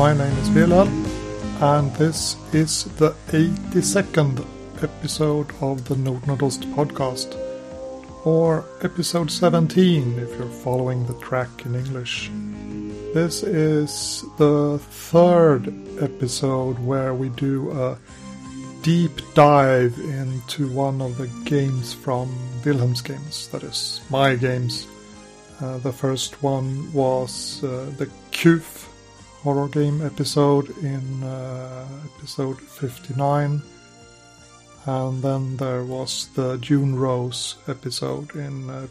My name is Wilhelm, and this is the 82nd episode of the Nordnordost podcast, or episode 17 if you're following the track in English. This is the third episode where we do a deep dive into one of the games from Wilhelm's games, that is, my games. Uh, the first one was uh, the Kuf horror game episode in uh, episode 59. And then there was the Dune Rose episode in uh,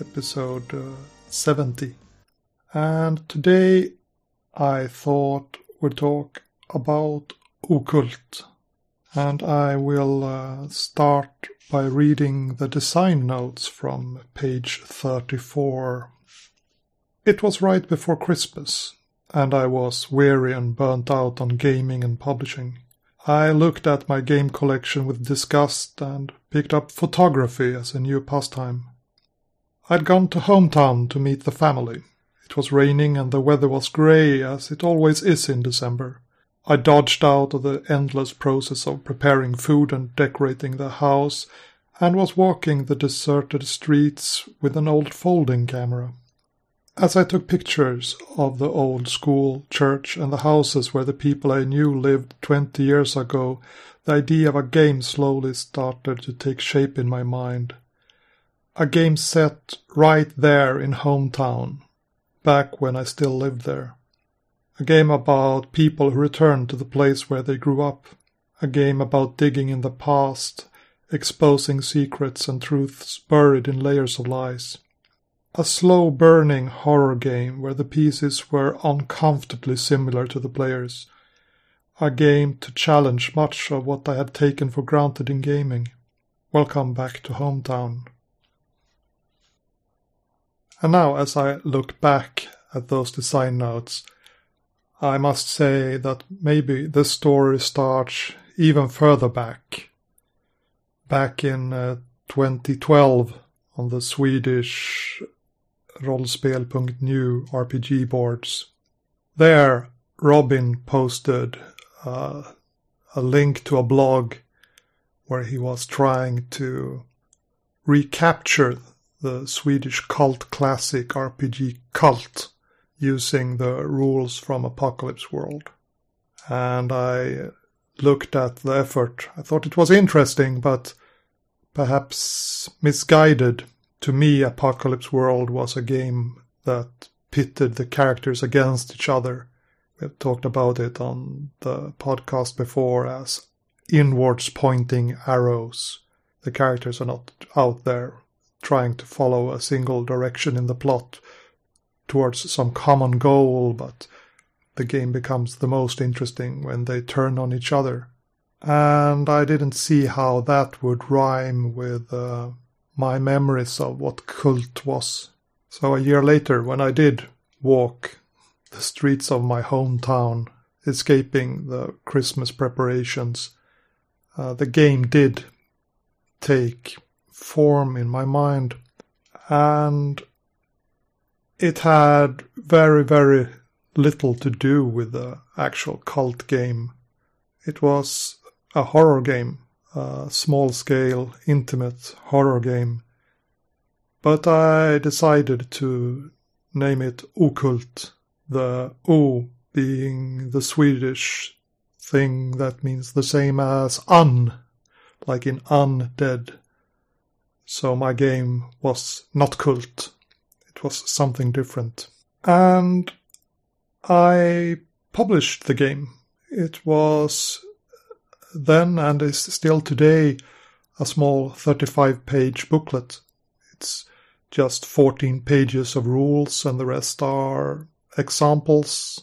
episode uh, 70. And today I thought we'd talk about OKULT. And I will uh, start by reading the design notes from page 34. It was right before Christmas, and I was weary and burnt out on gaming and publishing. I looked at my game collection with disgust and picked up photography as a new pastime. I'd gone to hometown to meet the family. It was raining and the weather was grey, as it always is in December. I dodged out of the endless process of preparing food and decorating the house, and was walking the deserted streets with an old folding camera. As I took pictures of the old school, church, and the houses where the people I knew lived twenty years ago, the idea of a game slowly started to take shape in my mind. A game set right there in hometown, back when I still lived there. A game about people who return to the place where they grew up. A game about digging in the past, exposing secrets and truths buried in layers of lies. A slow burning horror game where the pieces were uncomfortably similar to the players. A game to challenge much of what I had taken for granted in gaming. Welcome back to hometown. And now, as I look back at those design notes, I must say that maybe the story starts even further back. Back in uh, 2012 on the Swedish rollspel.nu RPG boards. There, Robin posted uh, a link to a blog where he was trying to recapture the Swedish cult classic RPG KULT using the rules from Apocalypse World. And I looked at the effort. I thought it was interesting, but perhaps misguided. To me, Apocalypse World was a game that pitted the characters against each other. We've talked about it on the podcast before as inwards pointing arrows. The characters are not out there trying to follow a single direction in the plot, towards some common goal, but the game becomes the most interesting when they turn on each other. And I didn't see how that would rhyme with uh, my memories of what KULT was. So a year later, when I did walk the streets of my hometown, escaping the Christmas preparations, uh, the game did take form in my mind. And it had very, very little to do with the actual KULT game. It was a horror game, a small scale, intimate horror game. But I decided to name it OKULT, the O being the Swedish thing that means the same as un, like in undead. So my game was not KULT, it was something different. And I published the game. It was then and is still today a small 35 page booklet. It's just 14 pages of rules, and the rest are examples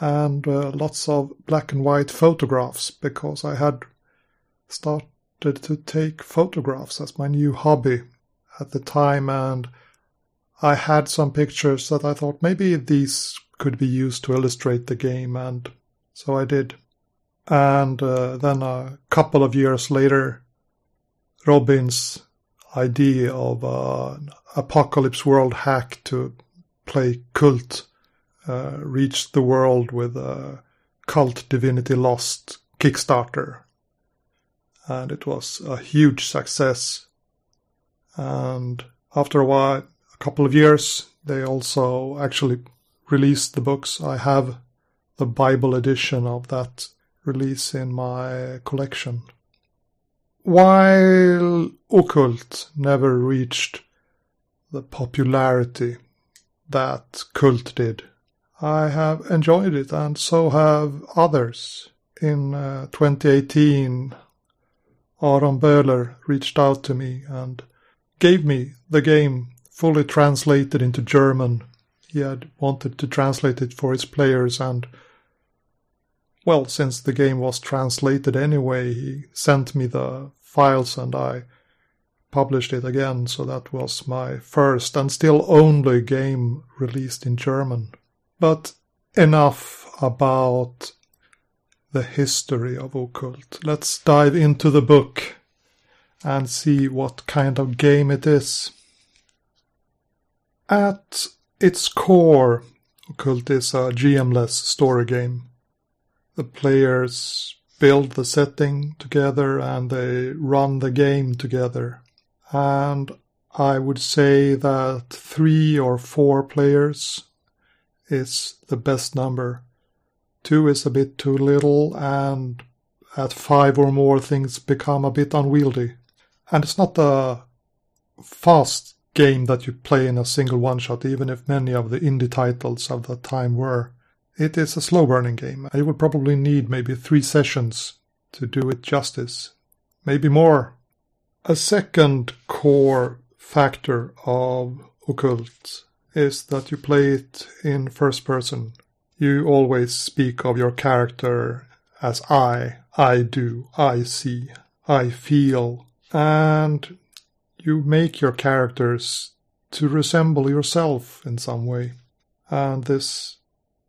and uh, lots of black and white photographs because I had started to take photographs as my new hobby at the time and I had some pictures that I thought maybe these could be used to illustrate the game, and so I did. And uh, then a couple of years later, Robin's idea of uh, an apocalypse world hack to play KULT uh, reached the world with a KULT Divinity Lost Kickstarter. And it was a huge success. And after a while, a couple of years, they also actually released the books. I have the Bible edition of that release in my collection. While OKULT never reached the popularity that KULT did, I have enjoyed it, and so have others. In uh, 2018, Aron Böhler reached out to me and gave me the game fully translated into German. He had wanted to translate it for his players, and well, since the game was translated anyway, he sent me the files and I published it again. So that was my first and still only game released in German. But enough about the history of OKULT. Let's dive into the book and see what kind of game it is. At its core, OKULT is a GM-less story game. The players build the setting together and they run the game together. And I would say that three or four players is the best number. Two is a bit too little, and at five or more, things become a bit unwieldy. And it's not a fast game that you play in a single one shot, even if many of the indie titles of the time were. It is a slow burning game. I will probably need maybe three sessions to do it justice. Maybe more. A second core factor of OKULT is that you play it in first person. You always speak of your character as I, I do, I see, I feel, and you make your characters to resemble yourself in some way. And this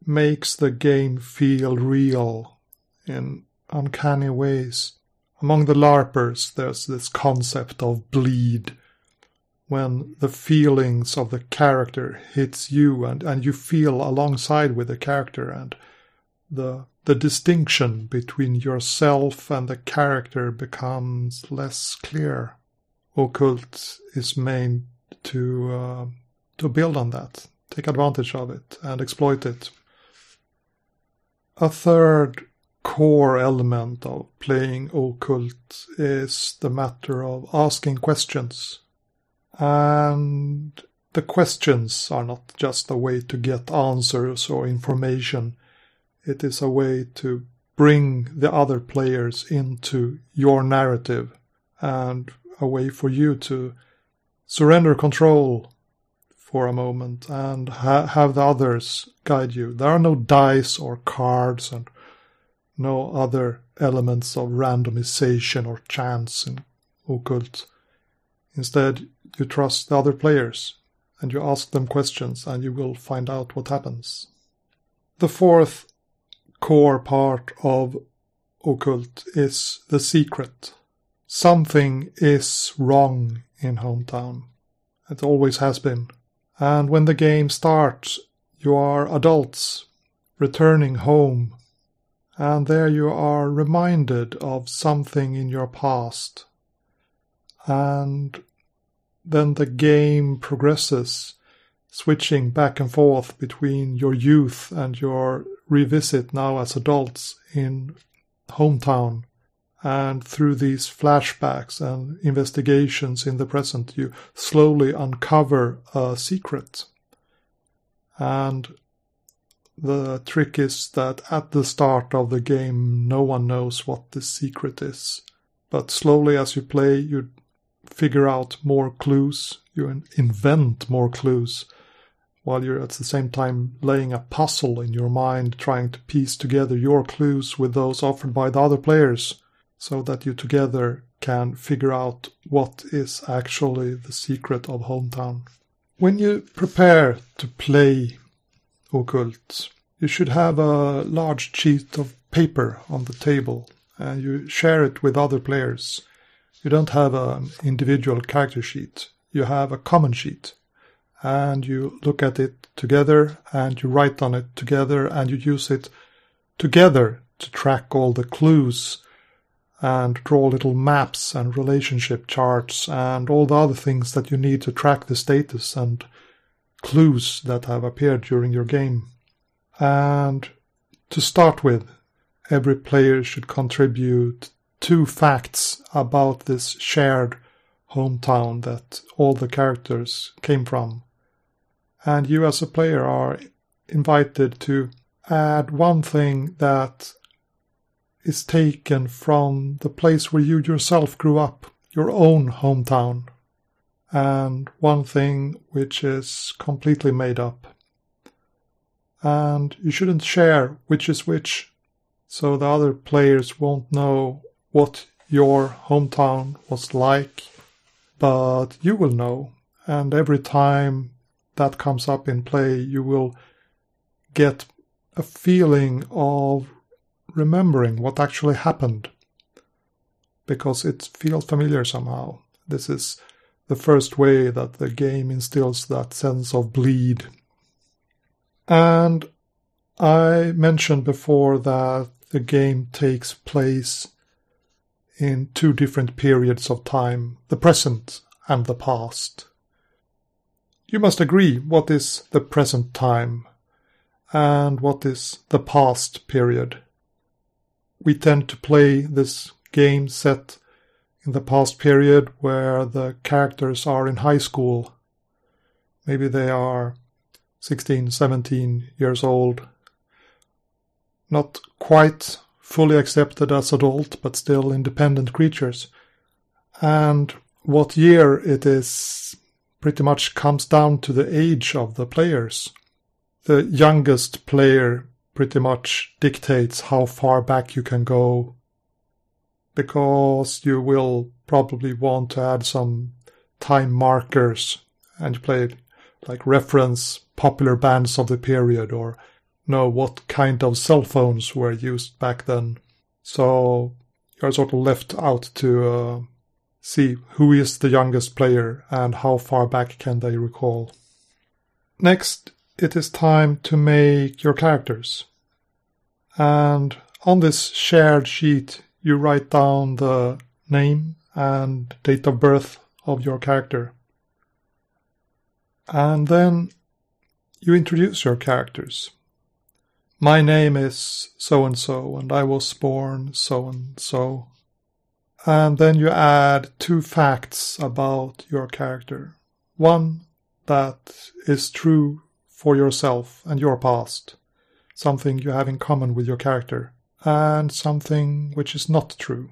makes the game feel real in uncanny ways. Among the LARPers, there's this concept of bleed, when the feelings of the character hits you and, and you feel alongside with the character and the the distinction between yourself and the character becomes less clear. OKULT is made to uh, to build on that, take advantage of it, and exploit it. A third core element of playing OKULT is the matter of asking questions. And the questions are not just a way to get answers or information. It is a way to bring the other players into your narrative and a way for you to surrender control for a moment and ha- have the others guide you. There are no dice or cards and no other elements of randomization or chance in OKULT. Instead, you trust the other players and you ask them questions and you will find out what happens. The fourth core part of OKULT is the secret. Something is wrong in hometown. It always has been. And when the game starts, you are adults returning home and there you are reminded of something in your past. And then the game progresses, switching back and forth between your youth and your revisit now as adults in hometown. And through these flashbacks and investigations in the present, you slowly uncover a secret. And the trick is that at the start of the game, no one knows what the secret is. But slowly as you play, you figure out more clues, you invent more clues, while you're at the same time laying a puzzle in your mind, trying to piece together your clues with those offered by the other players, so that you together can figure out what is actually the secret of Hometown. When you prepare to play OKULT. You should have a large sheet of paper on the table and you share it with other players. You don't have an individual character sheet. You have a common sheet. and you look at it together and you write on it together and you use it together to track all the clues and draw little maps and relationship charts and all the other things that you need to track the status and clues that have appeared during your game. And to start with, every player should contribute two facts about this shared hometown that all the characters came from. And you, as a player, are invited to add one thing that is taken from the place where you yourself grew up, your own hometown, and one thing which is completely made up. And you shouldn't share which is which, so the other players won't know what your hometown was like, but you will know. And every time that comes up in play, you will get a feeling of remembering what actually happened because it feels familiar somehow. This is the first way that the game instills that sense of bleed. And I mentioned before that the game takes place in two different periods of time the present and the past. You must agree what is the present time and what is the past period we tend to play this game set in the past period where the characters are in high school. Maybe they are 16, 17 years old. Not quite fully accepted as adult, but still independent creatures. And what year it is pretty much comes down to the age of the players. The youngest player pretty much dictates how far back you can go because you will probably want to add some time markers and play like reference popular bands of the period or know what kind of cell phones were used back then. So you're sort of left out to uh, see who is the youngest player and how far back can they recall. Next, it is time to make your characters. And on this shared sheet, you write down the name and date of birth of your character. And then you introduce your characters. My name is so and so, and I was born so and so. And then you add two facts about your character. One that is true for yourself and your past, something you have in common with your character, and something which is not true.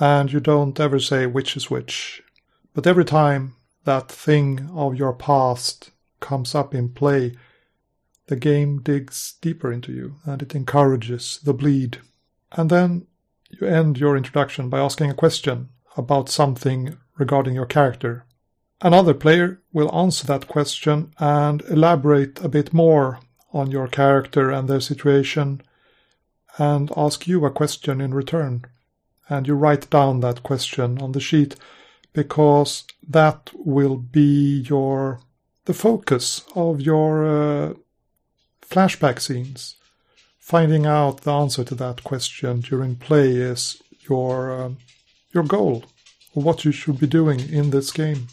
And you don't ever say which is which. But every time that thing of your past comes up in play, the game digs deeper into you and it encourages the bleed. And then you end your introduction by asking a question about something regarding your character. Another player will answer that question and elaborate a bit more on your character and their situation and ask you a question in return. And you write down that question on the sheet because that will be your the focus of your uh, flashback scenes. Finding out the answer to that question during play is your uh, your goal, what you should be doing in this game.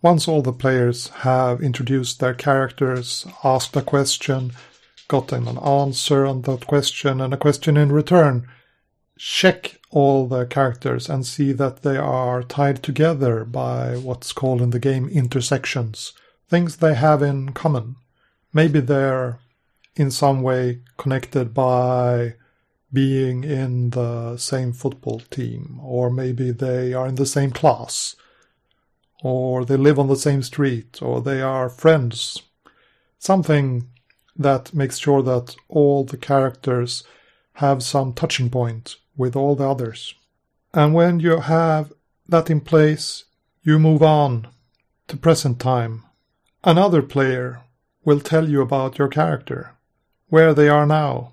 Once all the players have introduced their characters, asked a question, gotten an answer on that question and a question in return, check all the characters and see that they are tied together by what's called in the game intersections, things they have in common. Maybe they're in some way connected by being in the same football team, or maybe they are in the same class, or they live on the same street, or they are friends. Something that makes sure that all the characters have some touching point with all the others. And when you have that in place, you move on to present time. Another player will tell you about your character, where they are now,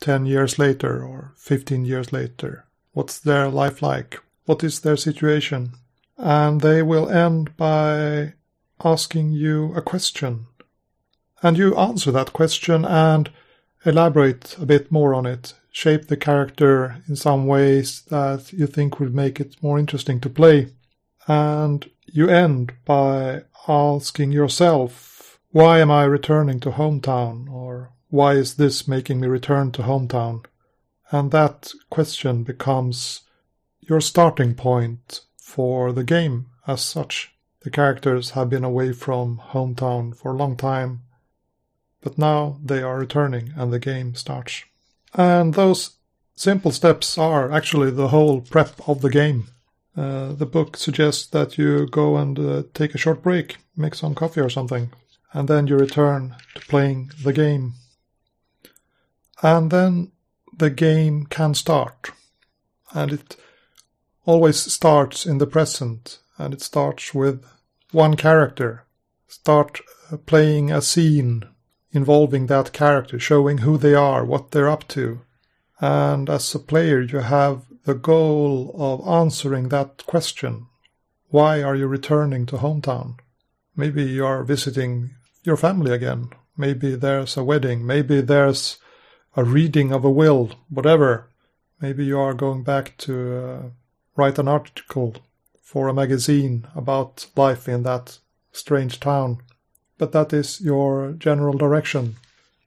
10 years later or 15 years later. What's their life like? What is their situation? And they will end by asking you a question. And you answer that question and elaborate a bit more on it, shape the character in some ways that you think would make it more interesting to play. And you end by asking yourself, why am I returning to hometown? Or why is this making me return to hometown? And that question becomes your starting point for the game as such. The characters have been away from hometown for a long time, but now they are returning and the game starts. And those simple steps are actually the whole prep of the game. Uh, the book suggests that you go and uh, take a short break, make some coffee or something, and then you return to playing the game. And then the game can start. And it always starts in the present, and it starts with one character. Start uh, playing a scene involving that character, showing who they are, what they're up to. And as a player, you have the goal of answering that question. Why are you returning to hometown? Maybe you are visiting your family again. Maybe there's a wedding. Maybe there's a reading of a will, whatever. Maybe you are going back to uh, write an article for a magazine about life in that strange town. But that is your general direction.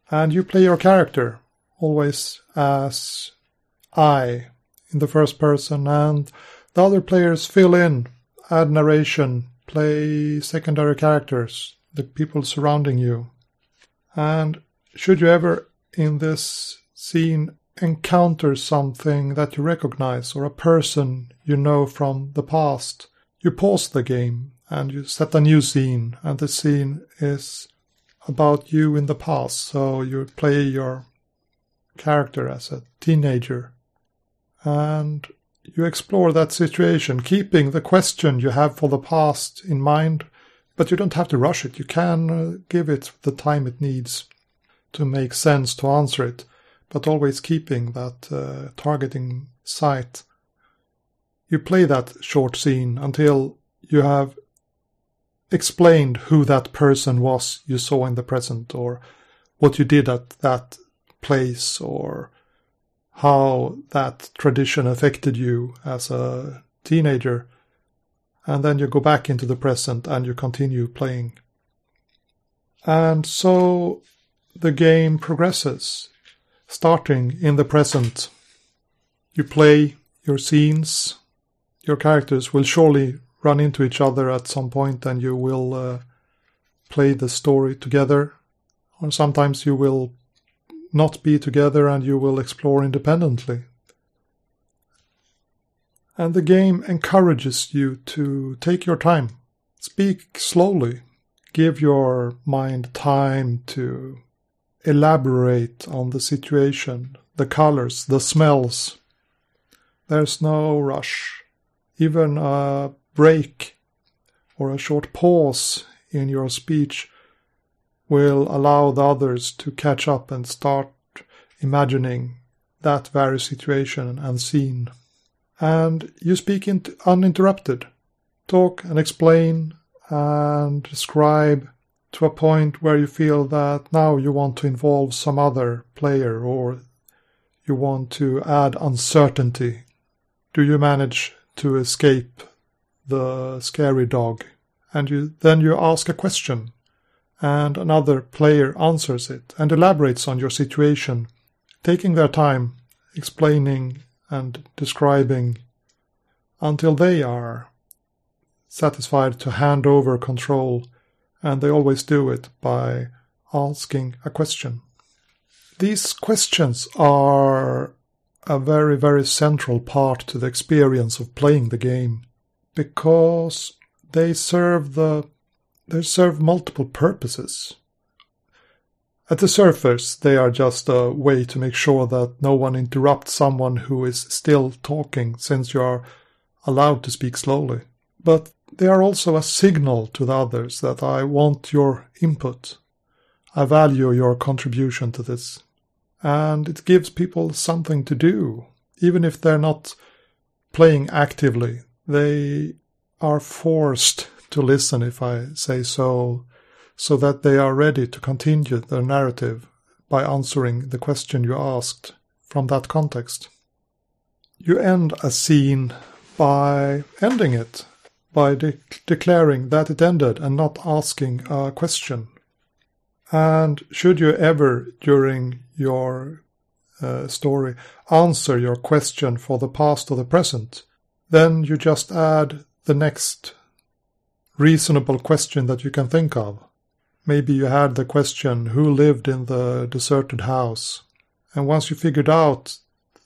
And you play your character always as I in the first person, and the other players fill in, add narration, play secondary characters, the people surrounding you. And should you ever in this scene encounter something that you recognize or a person you know from the past, you pause the game and you set a new scene, and the scene is about you in the past. So you play your character as a teenager and you explore that situation, keeping the question you have for the past in mind, but you don't have to rush it. You can uh, give it the time it needs to make sense to answer it, but always keeping that uh, targeting sight. You play that short scene until you have explained who that person was you saw in the present, or what you did at that place, or how that tradition affected you as a teenager. And then you go back into the present and you continue playing. And so the game progresses, starting in the present. You play your scenes, your characters will surely run into each other at some point and you will uh, play the story together. Or sometimes you will not be together and you will explore independently. And the game encourages you to take your time, speak slowly, give your mind time to elaborate on the situation, the colors, the smells. There's no rush. Even a break or a short pause in your speech will allow the others to catch up and start imagining that very situation and scene. And you speak uninterrupted. Talk and explain and describe to a point where you feel that now you want to involve some other player or you want to add uncertainty. Do you manage to escape the scary dog? And you, then you ask a question and another player answers it and elaborates on your situation, taking their time, explaining and describing until they are satisfied to hand over control, and they always do it by asking a question. These questions are a very, very central part to the experience of playing the game because they serve the they serve multiple purposes. At the surface, they are just a way to make sure that no one interrupts someone who is still talking, since you are allowed to speak slowly. But they are also a signal to the others that I want your input. I value your contribution to this. And it gives people something to do. Even if they're not playing actively, they are forced to listen if I say so, so that they are ready to continue their narrative by answering the question you asked from that context. You end a scene by ending it, by de- declaring that it ended and not asking a question. And should you ever, during your uh, story, answer your question for the past or the present, then you just add the next reasonable question that you can think of. Maybe you had the question, who lived in the deserted house? And once you figured out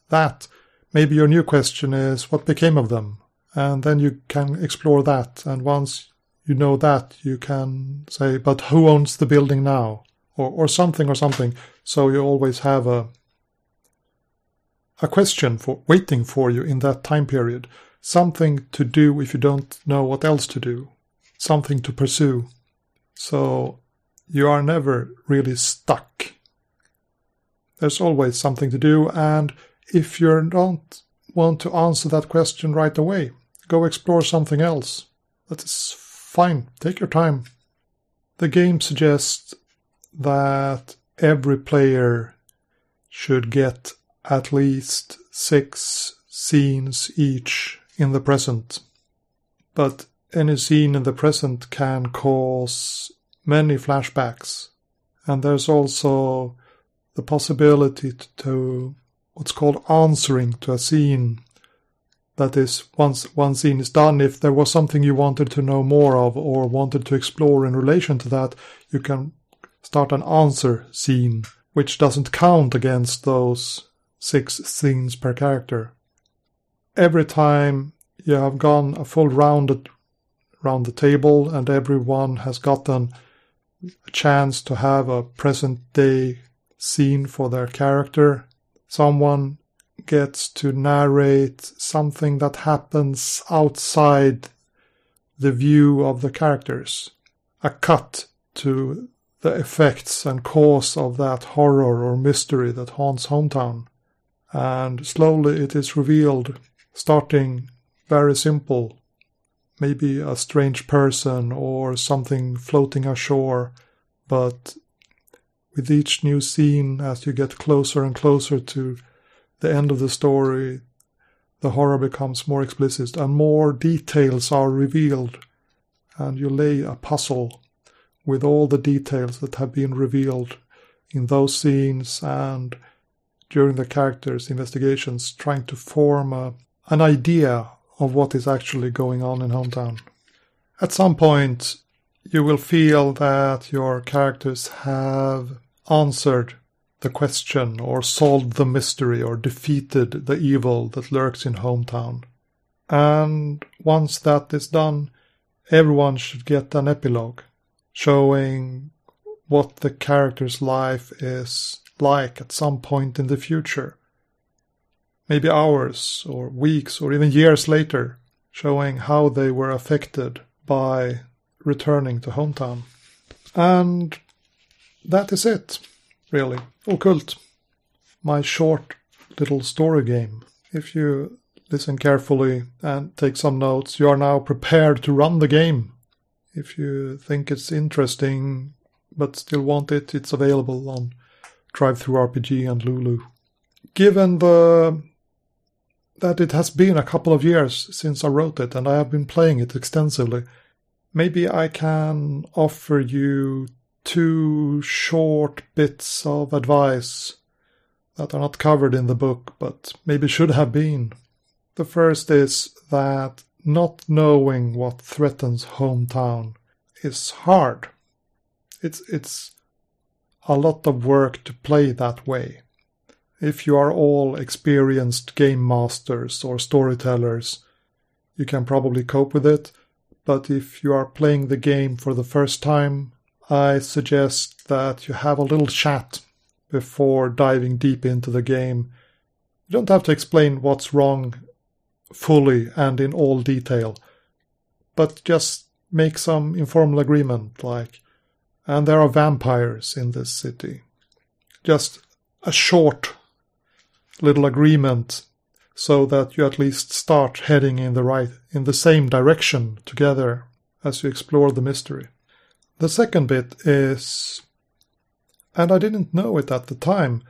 that, maybe your new question is, what became of them? And then you can explore that. And once you know that, you can say, but who owns the building now? Or, or something or something. So you always have a, a question for waiting for you in that time period. Something to do if you don't know what else to do. Something to pursue. So you are never really stuck. There's always something to do, and if you don't want to answer that question right away, go explore something else. That is fine. Take your time. The game suggests that every player should get at least six scenes each in the present. But any scene in the present can cause many flashbacks. And there's also the possibility to what's called answering to a scene. That is, once one scene is done, if there was something you wanted to know more of or wanted to explore in relation to that, you can start an answer scene, which doesn't count against those six scenes per character. Every time you have gone a full round around the table and everyone has gotten a chance to have a present day scene for their character. Someone gets to narrate something that happens outside the view of the characters. A cut to the effects and cause of that horror or mystery that haunts hometown. And slowly it is revealed, starting very simple maybe a strange person or something floating ashore. But with each new scene, as you get closer and closer to the end of the story, the horror becomes more explicit and more details are revealed. And you lay a puzzle with all the details that have been revealed in those scenes and during the characters' investigations, trying to form a, an idea of what is actually going on in Hometown. At some point, you will feel that your characters have answered the question or solved the mystery or defeated the evil that lurks in Hometown. And once that is done, everyone should get an epilogue showing what the character's life is like at some point in the future maybe hours or weeks or even years later, showing how they were affected by returning to hometown. And that is it, really. OKULT. My short little story game. If you listen carefully and take some notes, you are now prepared to run the game. If you think it's interesting but still want it, it's available on DriveThruRPG and Lulu. Given the that it has been a couple of years since I wrote it and I have been playing it extensively. Maybe I can offer you two short bits of advice that are not covered in the book but maybe should have been. The first is that not knowing what threatens hometown is hard. It's it's a lot of work to play that way. If you are all experienced game masters or storytellers, you can probably cope with it. But if you are playing the game for the first time, I suggest that you have a little chat before diving deep into the game. You don't have to explain what's wrong fully and in all detail, but just make some informal agreement like, and there are vampires in this city. Just a short little agreement so that you at least start heading in the right in the same direction together as you explore the mystery. The second bit is, and I didn't know it at the time,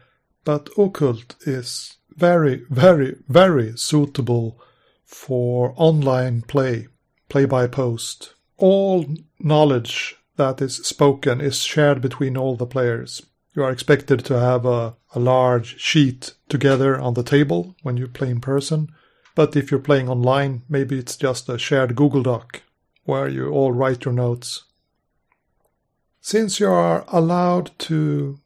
but OKULT is very, very, very suitable for online play, play by post. All knowledge that is spoken is shared between all the players. You are expected to have a, a large sheet together on the table when you play in person. But if you're playing online, maybe it's just a shared Google Doc where you all write your notes. Since you are allowed to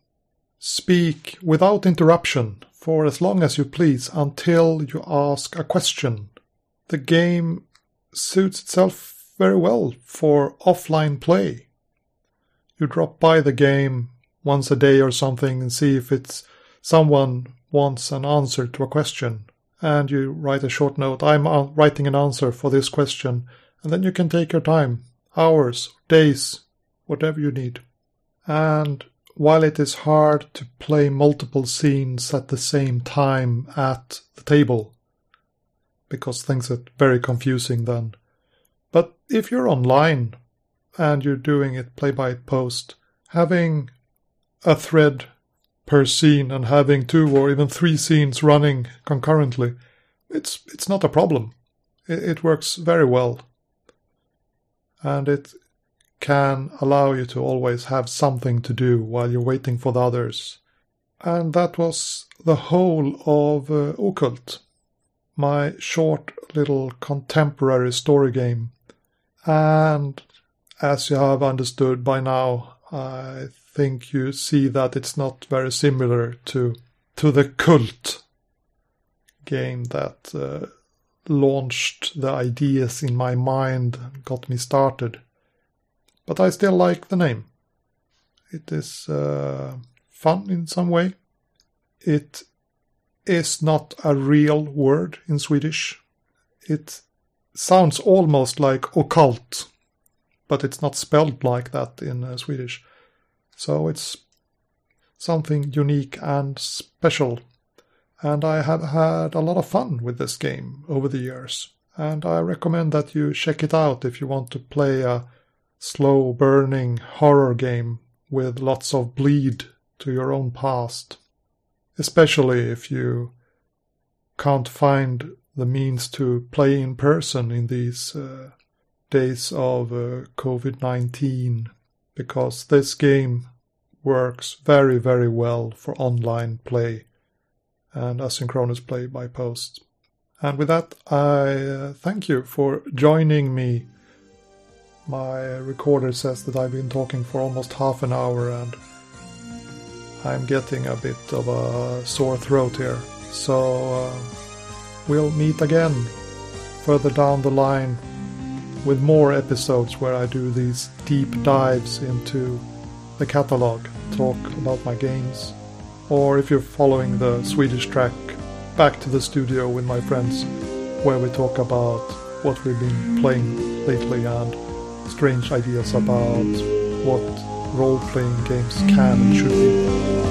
speak without interruption for as long as you please until you ask a question, the game suits itself very well for offline play. You drop by the game once a day or something and see if it's someone wants an answer to a question and you write a short note i'm uh, writing an answer for this question and then you can take your time hours days whatever you need and while it is hard to play multiple scenes at the same time at the table because things are very confusing then but if you're online and you're doing it play by post having a thread per scene and having two or even three scenes running concurrently, it's it's not a problem. It, it works very well, and it can allow you to always have something to do while you're waiting for the others. And that was the whole of uh, OKULT, my short little contemporary story game. And as you have understood by now, I think you see that it's not very similar to to the KULT game that uh, launched the ideas in my mind got me started. But I still like the name. It is uh, fun in some way. It is not a real word in Swedish. It sounds almost like occult, but it's not spelled like that in uh, Swedish. So it's something unique and special. And I have had a lot of fun with this game over the years. And I recommend that you check it out if you want to play a slow burning horror game with lots of bleed to your own past. Especially if you can't find the means to play in person in these uh, days of uh, COVID 19 because this game works very, very well for online play and asynchronous play by post. And with that, I uh, thank you for joining me. My recorder says that I've been talking for almost half an hour and I'm getting a bit of a sore throat here. So uh, we'll meet again further down the line with more episodes where I do these deep dives into the catalog, talk about my games. Or if you're following the Swedish track, back to the studio with my friends where we talk about what we've been playing lately and strange ideas about what role playing games can and should be.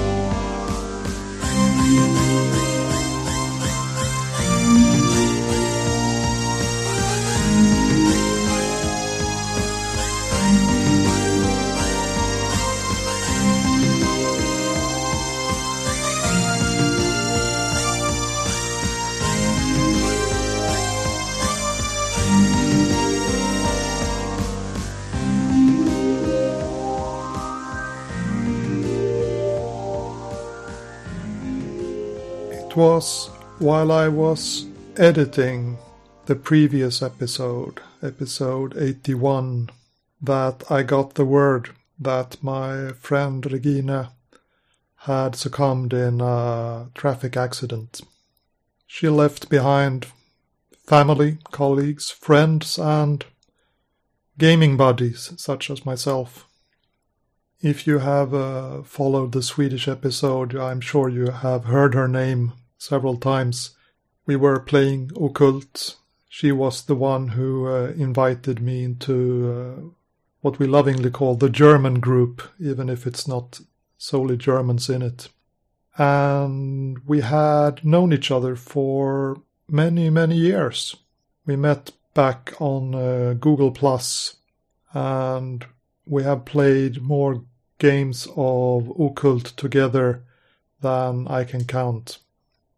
Was while I was editing the previous episode, episode 81, that I got the word that my friend Regina had succumbed in a traffic accident. She left behind family, colleagues, friends, and gaming buddies such as myself. If you have uh, followed the Swedish episode, I'm sure you have heard her name several times. We were playing OKULT. She was the one who uh, invited me into uh, what we lovingly call the German group, even if it's not solely Germans in it. And we had known each other for many, many years. We met back on uh, Google Plus and we have played more games of OKULT together than I can count.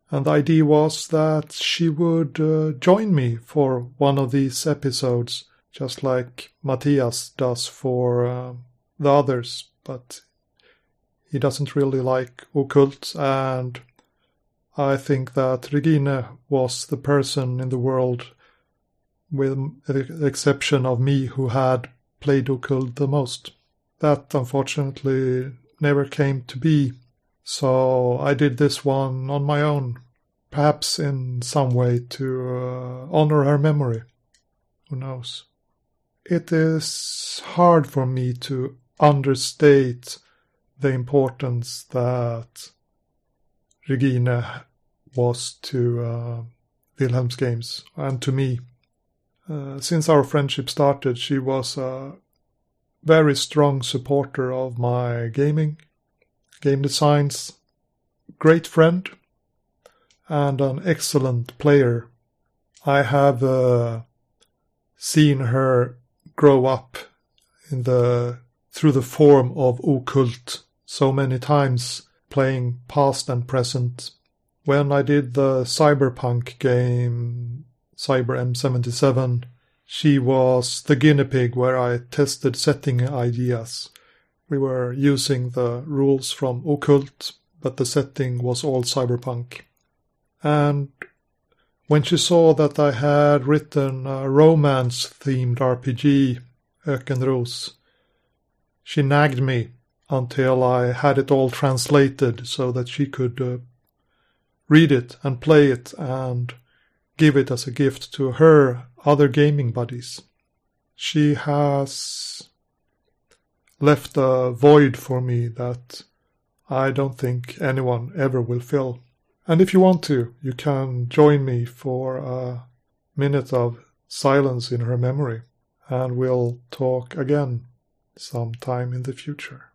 And the idea was that she would uh, join me for one of these episodes, just like Matthias does for uh, the others, but he doesn't really like OKULT, and I think that Regina was the person in the world, with the exception of me, who had played OKULT the most. That unfortunately never came to be, so I did this one on my own, perhaps in some way to uh, honor her memory. Who knows? It is hard for me to understate the importance that Regina was to uh, Wilhelm's games and to me. Uh, since our friendship started, she was a very strong supporter of my gaming, game designs, great friend, and an excellent player. I have uh, seen her grow up in the through the form of OKULT so many times, playing past and present. When I did the cyberpunk game Cyber M77, she was the guinea pig where I tested setting ideas. We were using the rules from OKULT, but the setting was all cyberpunk. And when she saw that I had written a romance themed RPG, Ökenros, she nagged me until I had it all translated so that she could uh, read it and play it and give it as a gift to her other gaming buddies. She has left a void for me that I don't think anyone ever will fill. And if you want to, you can join me for a minute of silence in her memory, and we'll talk again sometime in the future.